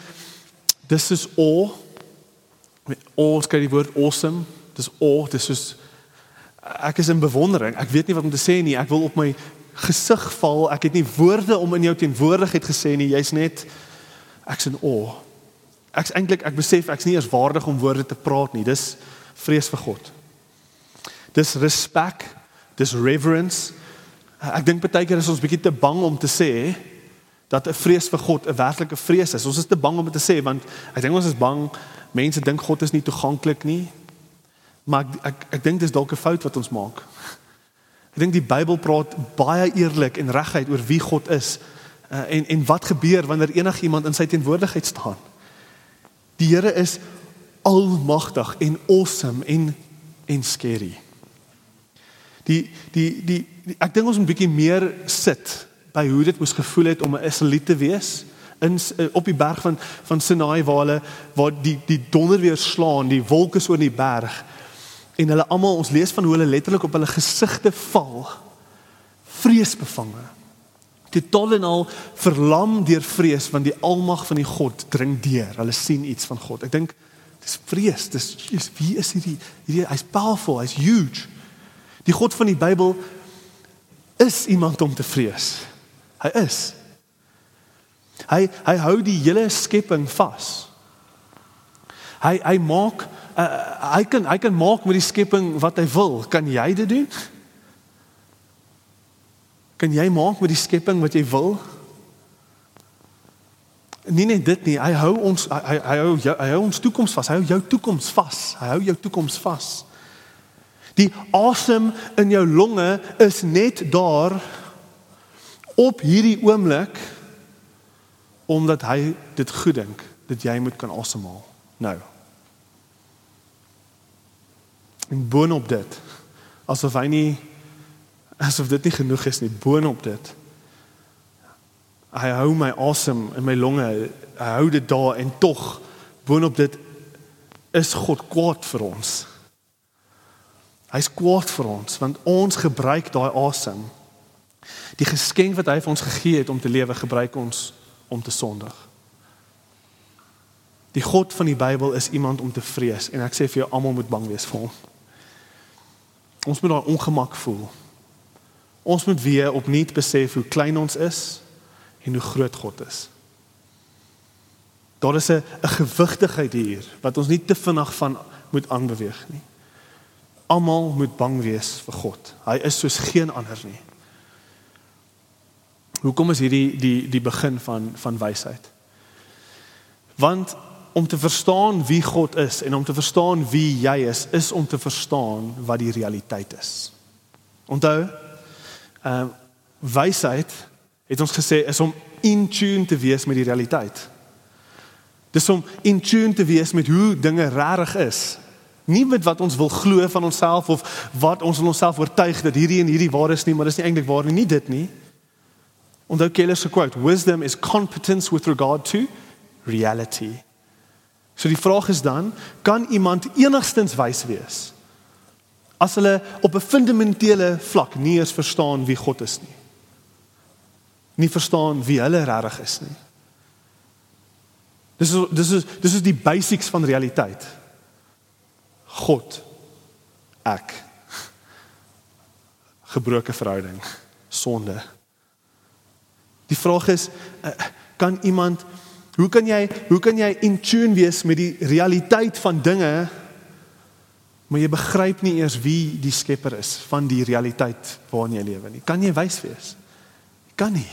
dis is o o skryf die woord awesome. Dis o, dis soos ek is in bewondering. Ek weet nie wat om te sê nie. Ek wil op my gesig val. Ek het nie woorde om in jou teenwoordigheid gesê nie. Jy's net ek's in o. Ek's eintlik ek besef ek's nie eers waardig om woorde te praat nie. Dis vrees vir God. Dis respek, dis reverence. Ek dink baie keer is ons bietjie te bang om te sê dat 'n vrees vir God 'n werklike vrees is. Ons is te bang om dit te sê want ek dink ons is bang mense dink God is nie toeganklik nie. Maar ek ek, ek dink dis dalk 'n fout wat ons maak. Ek dink die Bybel praat baie eerlik en reguit oor wie God is uh, en en wat gebeur wanneer enigiemand in sy teenwoordigheid staan. Die Here is almagtig en awesome en en scary. Die die die, die ek dink ons moet 'n bietjie meer sit by hoe dit moes gevoel het om 'n Israeliet te wees in eh, op die berg van van Sinai waar hulle waar die die donder weer slaan, die wolke so in die berg en hulle almal ons lees van hoe hulle letterlik op hulle gesigte val vreesbevange. Totaal en al verlam deur vrees want die almag van die God dring deur. Hulle sien iets van God. Ek dink dis vrees. Dis is wie is hierdie hierdie hy's powerful, hy's huge. Die God van die Bybel is iemand om te vrees. Hy is. Hy hy hou die hele skepping vas. Hy hy maak uh, hy kan hy kan maak met die skepping wat hy wil. Kan jy dit doen? Kan jy maak met die skepping wat jy wil? Nie net dit nie, hy hou ons hy hy hou jou, hy hou ons toekoms vas. Hy hou jou toekoms vas. Hy hou jou toekoms vas. Die asem in jou longe is net daar op hierdie oomblik omdat hy dit goed dink dat jy moet kan asemhaal nou. En boonop dit asof hy nie asof dit nie genoeg is nie boonop dit hy hou my asem in my longe hy hou dit daar en tog boonop dit is God kwaad vir ons hy's kwaad vir ons want ons gebruik daai asem Die geskenk wat hy vir ons gegee het om te lewe, gebruik ons om te sondig. Die God van die Bybel is iemand om te vrees en ek sê vir jou almal moet bang wees vir hom. Ons moet daai ongemak voel. Ons moet weer opnuut besef hoe klein ons is en hoe groot God is. Daar is 'n gewigtigheid hier wat ons nie te vinnig van moet aanbeweeg nie. Almal moet bang wees vir God. Hy is soos geen ander nie. Hoekom is hierdie die die begin van van wysheid? Want om te verstaan wie God is en om te verstaan wie jy is, is om te verstaan wat die realiteit is. Onthou, ehm uh, wysheid het ons gesê is om in tune te wees met die realiteit. Dis om in tune te wees met hoe dinge regtig is. Nie met wat ons wil glo van onsself of wat ons in onsself oortuig dat hierdie en hierdie waar is nie, maar dis nie eintlik waar nie, nie dit nie. Onthou Keller se quote, wisdom is competence with regard to reality. So die vraag is dan, kan iemand enigstens wys wees as hulle op 'n fundamentele vlak nie eens verstaan wie God is nie? Nie verstaan wie hulle regtig is nie. Dis is dis is dis is die basics van realiteit. God ek gebroke verhouding sonde Die vraag is eh, kan iemand hoe kan jy hoe kan jy in tune wees met die realiteit van dinge Maar jy begryp nie eers wie die skepper is van die realiteit waarin jy lewe nie. Kan jy wys wees? Jy kan nie.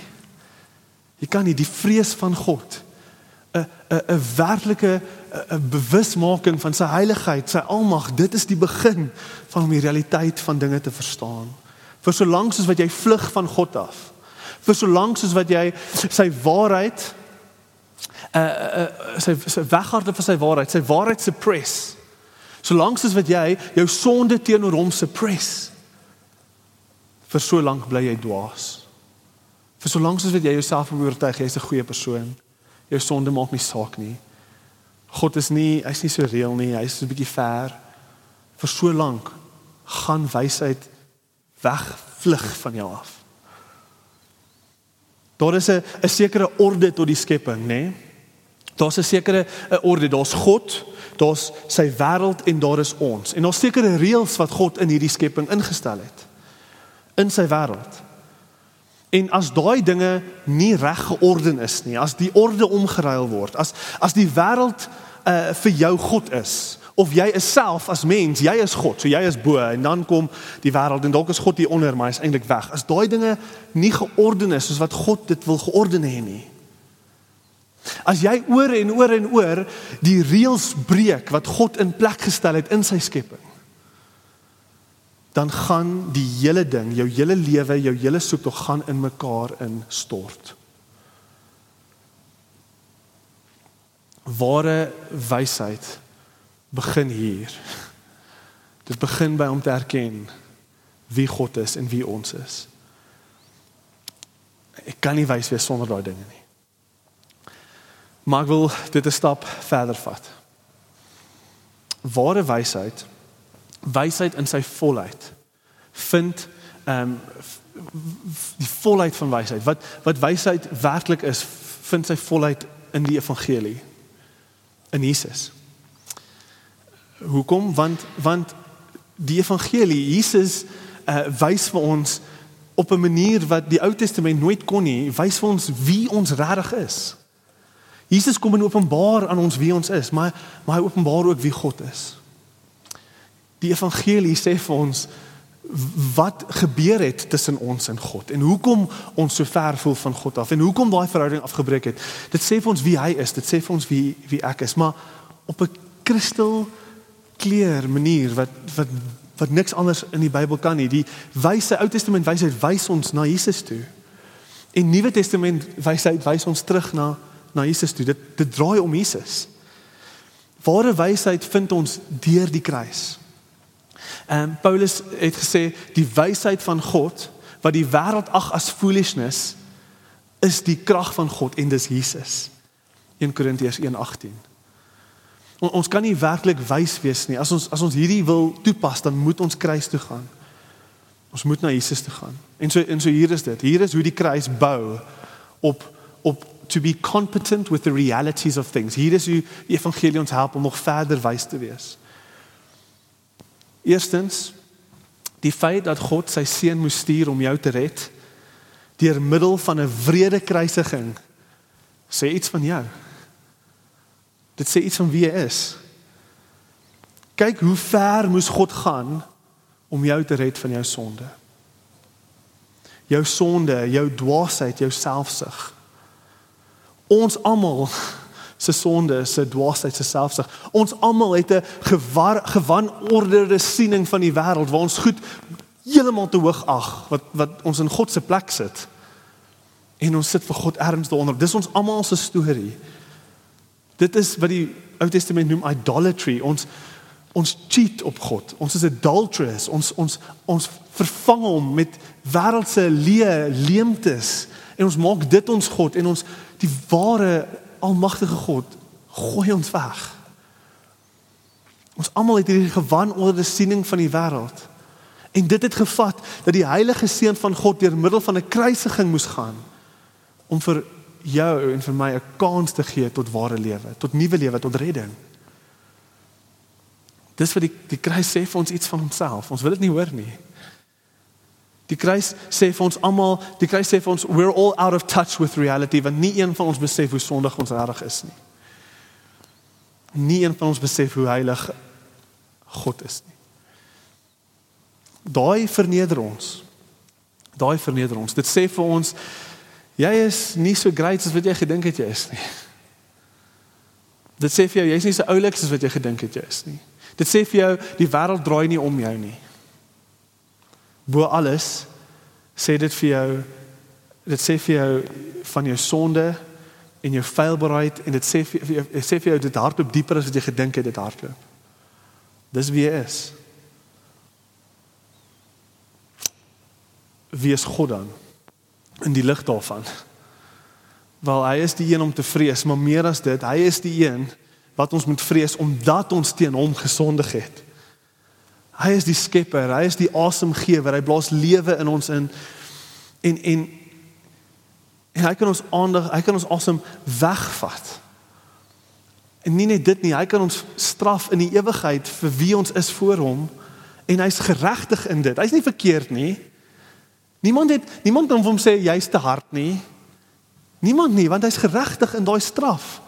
Jy kan nie die vrees van God 'n 'n 'n werklike 'n bewusmaking van sy heiligheid, sy almag. Dit is die begin van om die realiteit van dinge te verstaan. Vir so lank soos wat jy vlug van God af. Vir so lank soos wat jy sy waarheid uh, uh sy sy weghardloop van sy waarheid, sy waarheid suppress. Solank soos wat jy jou sonde teenoor hom suppress. Vir so lank bly jy dwaas. Vir so lank soos wat jy jouself oortuig jy's 'n goeie persoon. Jou sonde maak nie saak nie. God is nie, hy's nie so reël nie, hy's so 'n bietjie ver. Vir so lank gaan wysheid wegvlug van jou af. Daar is 'n 'n sekere orde tot die skepping, nê? Nee? Daar's 'n sekere 'n orde, daar's God, daar's sy wêreld en daar is ons. En daar's sekere reëls wat God in hierdie skepping ingestel het in sy wêreld. En as daai dinge nie reg georden is nie, as die orde omgeruil word, as as die wêreld uh vir jou God is of jy is self as mens, jy is God, so jy is bo en dan kom die wêreld en dalk is God hier onder, maar hy's eintlik weg. As daai dinge nie georden is soos wat God dit wil georden hê nie. As jy oor en oor en oor die reëls breek wat God in plek gestel het in sy skepping, dan gaan die hele ding, jou hele lewe, jou hele soektog gaan in mekaar instort. Ware wysheid begin hier. Dit begin by om te erken wie God is en wie ons is. Ek kan nie wys wees sonder daai dinge nie. Maar ek wil dit 'n stap verder vat. Ware wysheid wysheid in sy volheid vind ehm um, die volheid van wysheid. Wat wat wysheid werklik is, vind sy volheid in die evangelie in Jesus. Hoekom? Want want die evangelie Jesus uh, wys vir ons op 'n manier wat die Ou Testament nooit kon nie, wys vir ons wie ons regtig is. Jesus kom en openbaar aan ons wie ons is, maar maar hy openbaar ook wie God is. Die evangelie sê vir ons wat gebeur het tussen ons en God en hoekom ons so ver voel van God af en hoekom daai verhouding afgebreek het. Dit sê vir ons wie hy is, dit sê vir ons wie wie ek is, maar op 'n kristal kleer manier wat wat wat niks anders in die Bybel kan nie. Die wyse Ou Testament wysheid wys ons na Jesus toe. En Nuwe Testament wysheid wys ons terug na na Jesus toe. Dit dit draai om Jesus. Ware wysheid vind ons deur die kruis. En um, Paulus het gesê die wysheid van God wat die wêreld ag as foolishness is die krag van God en dis Jesus. 1 Korintiërs 1:18. Ons kan nie werklik wys wees nie. As ons as ons hierdie wil toepas, dan moet ons kruis toe gaan. Ons moet na Jesus toe gaan. En so en so hier is dit. Hier is hoe die kruis bou op op to be competent with the realities of things. Hier is hoe die evangelie ons help om nog verder wys te wees. Eerstens die feit dat God sy seun moes stuur om jou te red deur middel van 'n wrede kruisiging sê iets van jou. Dit sê iets van wie hy is. Kyk hoe ver moes God gaan om jou te red van jou sonde. Jou sonde, jou dwaasheid, jou selfsug. Ons almal se sonde, se dwaasheid, se selfsug. Ons almal het 'n gewanorderde siening van die wêreld waar ons goed heeltemal te hoog ag wat wat ons in God se plek sit. En ons sit vir God erns daaronder. Dis ons almal se storie. Dit is wat die Ou Testament noem idolatry. Ons ons cheat op God. Ons is adulterous. Ons ons ons vervang hom met wêreldse leë leemtes en ons maak dit ons God en ons die ware almagtige God gooi ons weg. Ons almal het hierdie gewanorde siening van die wêreld. En dit het gevat dat die heilige seun van God deur middel van 'n kruisiging moes gaan om vir jou en vir my 'n kans te gee tot ware lewe, tot nuwe lewe, tot redding. Dis wat die die kruis sê vir ons iets van homself. Ons wil dit nie hoor nie. Die kruis sê vir ons almal, die kruis sê vir ons we're all out of touch with reality want nie een van ons besef hoe sondig ons reg is nie. Nie een van ons besef hoe heilig God is nie. Daai verneder ons. Daai verneder ons. Dit sê vir ons jy is nie so great as wat jy gedink het jy is nie. Dit sê vir jou jy's nie so oulik as wat jy gedink het jy is nie. Dit sê vir jou die wêreld draai nie om jou nie. Bo alles sê dit vir jou dit sê vir jou van jou sonde en jou feilbaarheid en dit sê vir jou sê vir jou dit hardloop dieper as wat jy gedink het dit hardloop. Dis wie hy is. Wie is God dan? In die lig daarvan. Wel hy is die een om te vrees, maar meer as dit, hy is die een wat ons moet vrees omdat ons teen hom gesondig het. Hy is die skepper, hy is die asemgewer, hy blaas lewe in ons in en en en hy kan ons aandag, hy kan ons asem wegvat. En nie net dit nie, hy kan ons straf in die ewigheid vir wie ons is voor hom en hy's geregtig in dit. Hy's nie verkeerd nie. Niemand het niemand kan hom sê jy's te hard nie. Niemand nie, want hy's geregtig in daai straf.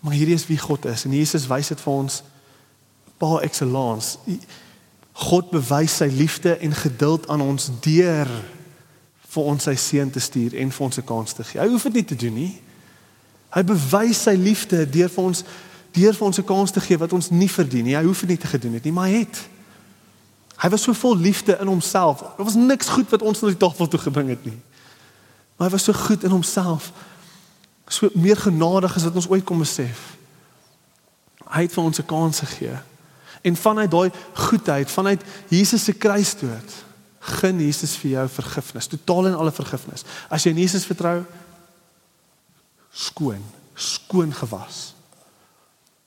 Maar hierdie is wie God is en Jesus wys dit vir ons par excellence. God bewys sy liefde en geduld aan ons deur vir ons sy seun te stuur en vir ons 'n kans te gee. Hy hoef dit nie te doen nie. Hy bewys sy liefde deur vir ons deur vir ons 'n kans te gee wat ons nie verdien nie. Hy hoef dit nie te gedoen het nie, maar hy het. Hy was so vol liefde in homself. Daar was niks goed wat ons na die tafel toe gebring het nie. Maar hy was so goed in homself so meer genadig as wat ons ooit kon besef. Hy het vir ons 'n kans gegee. En vanuit daai goedheid, vanuit Jesus se kruisdood, gun Jesus vir jou vergifnis, totaal en alle vergifnis. As jy in Jesus vertrou, skoon, skoon gewas.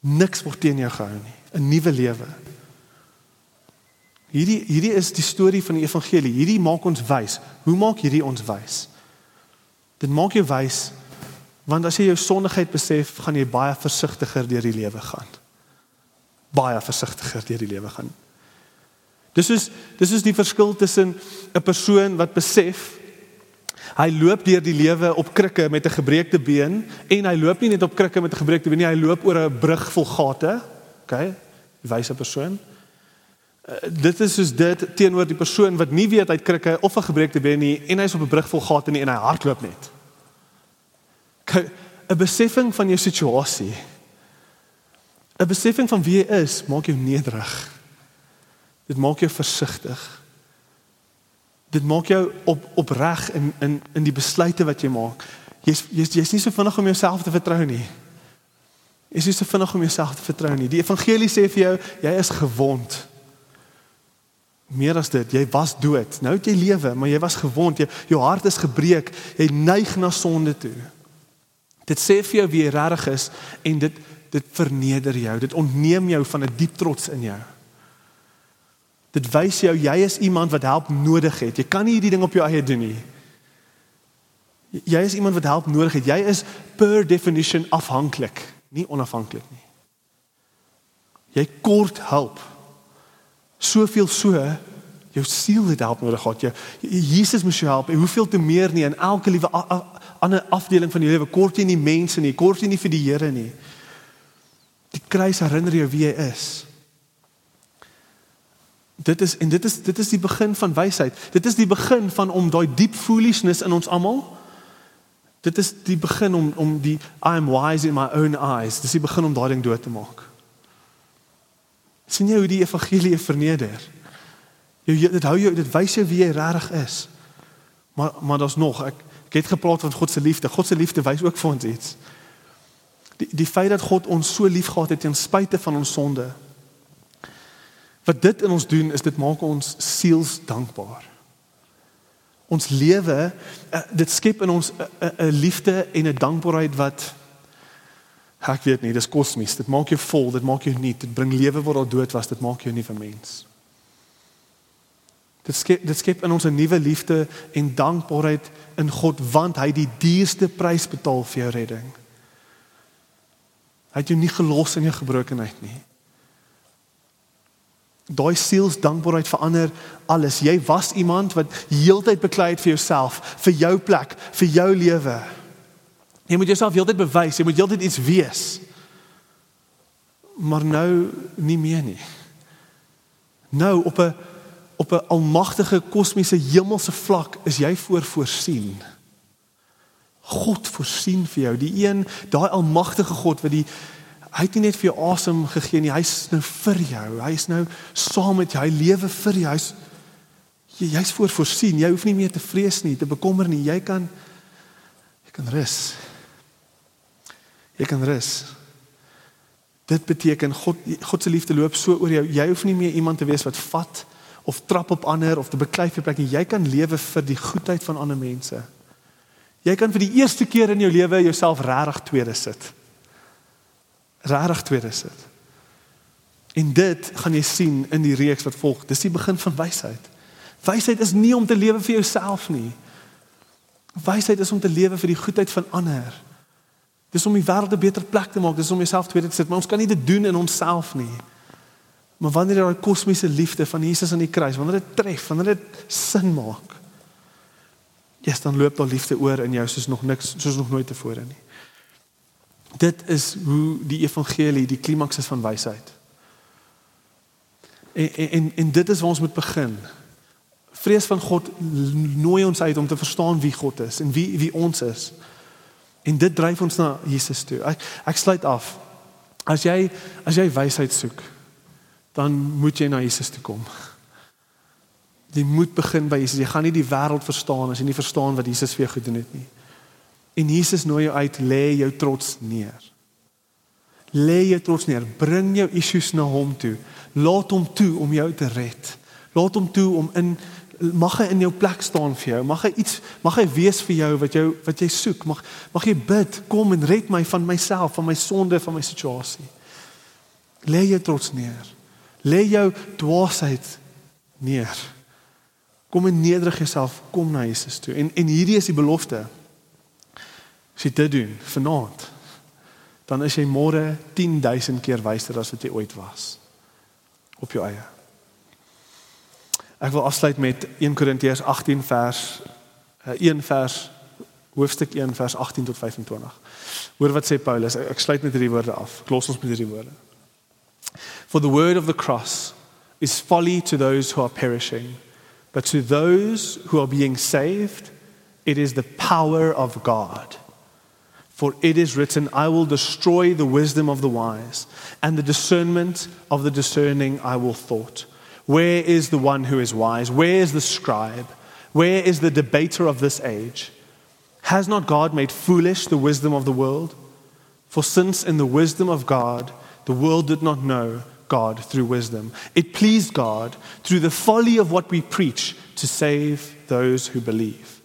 Niks word teen jou gehou nie. 'n Nuwe lewe. Hierdie hierdie is die storie van die evangelie. Hierdie maak ons wys. Hoe maak hierdie ons wys? Dit maak jou wys Want as jy jou sondigheid besef, gaan jy baie versigtiger deur die lewe gaan. Baie versigtiger deur die lewe gaan. Dis is dis is die verskil tussen 'n persoon wat besef hy loop deur die lewe op krikke met 'n gebreekte been en hy loop nie net op krikke met 'n gebreekte been nie, hy loop oor 'n brug vol gate. OK? Wyse persoon. Uh, dit is soos dit teenoor die persoon wat nie weet hy het krikke of 'n gebreekte been nie en hy's op 'n brug vol gate nie en hy hardloop net. 'n besefing van jou situasie. 'n besefing van wie jy is, maak jou nederig. Dit maak jou versigtig. Dit maak jou op opreg in in in die besluite wat jy maak. Jy's jy's jy's nie so vinnig om jouself te vertrou nie. Jy's nie so vinnig om jouself te vertrou nie. Die evangelie sê vir jou, jy is gewond. Meer as dit, jy was dood. Nou het jy lewe, maar jy was gewond. Jy, jou hart is gebreek. Jy neig na sonde toe. Dit sê vir jou wie jy regtig is en dit dit verneder jou. Dit ontneem jou van 'n diep trots in jou. Dit wys jou jy is iemand wat help nodig het. Jy kan nie hierdie ding op jou eie doen nie. Jy is iemand wat help nodig het. Jy is per definition afhanklik, nie onafhanklik nie. Jy kort hulp. Soveel so jou siel het help nodig gehad. Jesus moes jou help. En hoeveel te meer nie in elke liewe ander afdeling van die lewe kort jy nie mense nie, kort jy nie vir die Here nie. Die kruis herinner jou wie jy is. Dit is en dit is dit is die begin van wysheid. Dit is die begin van om daai diep foolishness in ons almal. Dit is die begin om om die I am wise in my own eyes. Dis die begin om daai ding dood te maak. sien jy hoe die evangelie verneder? Jy dit hou jou dit wys jou wie jy regtig is. Maar maar daar's nog ek Ek het gepraat van God se liefde. God se liefde wys ook vir ons iets. Die die feit dat God ons so liefgehad het ten spyte van ons sonde. Wat dit in ons doen is dit maak ons siels dankbaar. Ons lewe uh, dit skep in ons 'n uh, uh, liefde en 'n dankbaarheid wat ek weet nie, dis kosmies. Dit maak jou vol, dit maak jou nuut, dit bring lewe waar daar dood was, dit maak jou 'n nuwe mens. Dit skep dit skep in ons 'n nuwe liefde en dankbaarheid in God want hy die duurste prys betaal vir jou redding. Hy het jou nie gelos in jou gebrokenheid nie. Daai siels dankbaarheid verander alles. Jy was iemand wat heeltyd beklei het vir jouself, vir jou plek, vir jou lewe. Jy moet jouself heeltyd bewys, jy moet heeltyd iets wees. Maar nou nie meer nie. Nou op 'n op 'n almagtige kosmiese hemelse vlak is jy voor voorsien. God voorsien vir jou, die een, daai almagtige God wat die hy het nie net vir jou asem gegee nie, hy's nou vir jou. Hy is nou saam met jou, hy lewe vir jou. Hy's jy's voor voorsien. Jy hoef nie meer te vrees nie, te bekommer nie. Jy kan jy kan rus. Jy kan rus. Dit beteken God God se liefde loop so oor jou. Jy hoef nie meer iemand te wees wat vat of trap op ander of te beklei vir plek nie. Jy kan lewe vir die goedheid van ander mense. Jy kan vir die eerste keer in jou lewe jouself regtig tweede sit. Regtig tweede sit. En dit gaan jy sien in die reeks wat volg. Dis die begin van wysheid. Wysheid is nie om te lewe vir jouself nie. Wysheid is om te lewe vir die goedheid van ander. Dis om die wêreld 'n beter plek te maak, dis om jouself tweede te sit, maar ons kan nie dit doen in onsself nie. Maar wanneer daai kosmiese liefde van Jesus aan die kruis, wanneer dit tref, wanneer dit sin maak, ja, dan loop daar liefde oor in jou soos nog niks, soos nog nooit tevore nie. Dit is hoe die evangelie die klimaks is van wysheid. En, en en dit is waar ons moet begin. Vrees van God nooi ons uit om te verstaan wie God is en wie wie ons is. En dit dryf ons na Jesus toe. Ek ek sluit af. As jy as jy wysheid soek, dan moet jy na Jesus toe kom. Jy moet begin by Jesus. Jy gaan nie die wêreld verstaan as jy nie verstaan wat Jesus vir jou gedoen het nie. En Jesus nooi jou uit, lê jou trots neer. Lê jou trots neer. Bring jou issues na hom toe. Laat hom toe om jou te red. Laat hom toe om in mag hy in jou plek staan vir jou. Mag hy iets mag hy wees vir jou wat jou wat jy soek. Mag mag jy bid, kom en red my van myself, van my sonde, van my situasie. Lê jou trots neer. Lê jou dwaasheid neer. Kom en nederig jouself, kom na Jesus toe. En en hierdie is die belofte. As jy dit doen vanaand, dan is jy môre 10000 keer wyser as wat jy ooit was op jou eie. Ek wil afsluit met 1 Korintiërs 18 vers 1 eh, vers hoofstuk 1 vers 18 tot 25. Hoor wat sê Paulus. Ek sluit met hierdie woorde af. Klos ons met hierdie woorde. For the word of the cross is folly to those who are perishing, but to those who are being saved, it is the power of God. For it is written, I will destroy the wisdom of the wise, and the discernment of the discerning I will thwart. Where is the one who is wise? Where is the scribe? Where is the debater of this age? Has not God made foolish the wisdom of the world? For since in the wisdom of God, the world did not know God through wisdom, it pleased God through the folly of what we preach to save those who believe.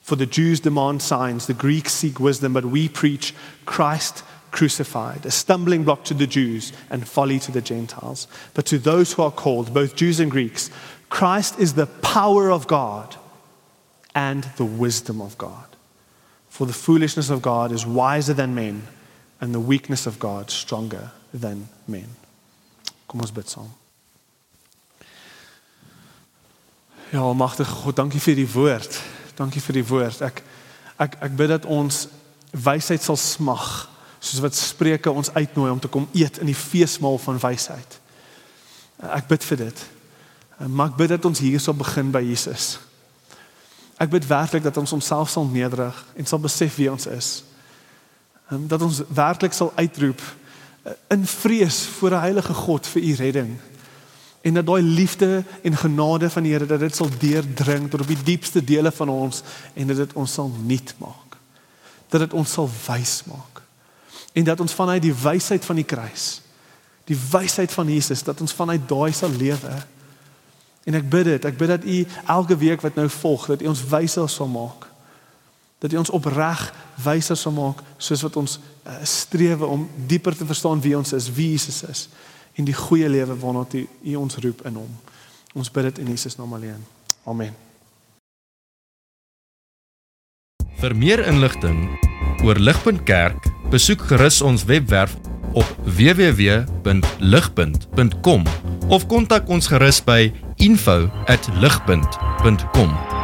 For the Jews demand signs, the Greeks seek wisdom, but we preach Christ crucified, a stumbling block to the Jews and folly to the Gentiles. But to those who are called, both Jews and Greeks, Christ is the power of God and the wisdom of God. For the foolishness of God is wiser than men, and the weakness of God stronger than men. Kom ons bid saam. Ja, almagtige God, dankie vir die woord. Dankie vir die woord. Ek ek ek bid dat ons wysheid sal smag soos wat Spreuke ons uitnooi om te kom eet in die feesmaal van wysheid. Ek bid vir dit. Mag bid dat ons hier sal begin by Jesus. Ek bid werklik dat ons onsself sal nederig en sal besef wie ons is. Dat ons werklik sal uitroep in vrees voor 'n heilige God vir u redding. En dat daai liefde en genade van die Here dat dit sal deurdring tot op die diepste dele van ons en dat dit ons sal nuut maak. Dat dit ons sal wys maak en dat ons vanuit die wysheid van die kruis die wysheid van Jesus dat ons vanuit daai sal lewe en ek bid dit ek bid dat u elke week wat nou volg dat u ons wyser sal maak dat u ons opreg wyser sal maak soos wat ons uh, strewe om dieper te verstaan wie ons is wie Jesus is en die goeie lewe waarna u ons roep in hom. Ons bid dit in Jesus naam alleen. Amen. Vir meer inligting oor ligpunt kerk besoek gerus ons webwerf op www.ligpunt.com of kontak ons gerus by info@ligpunt.com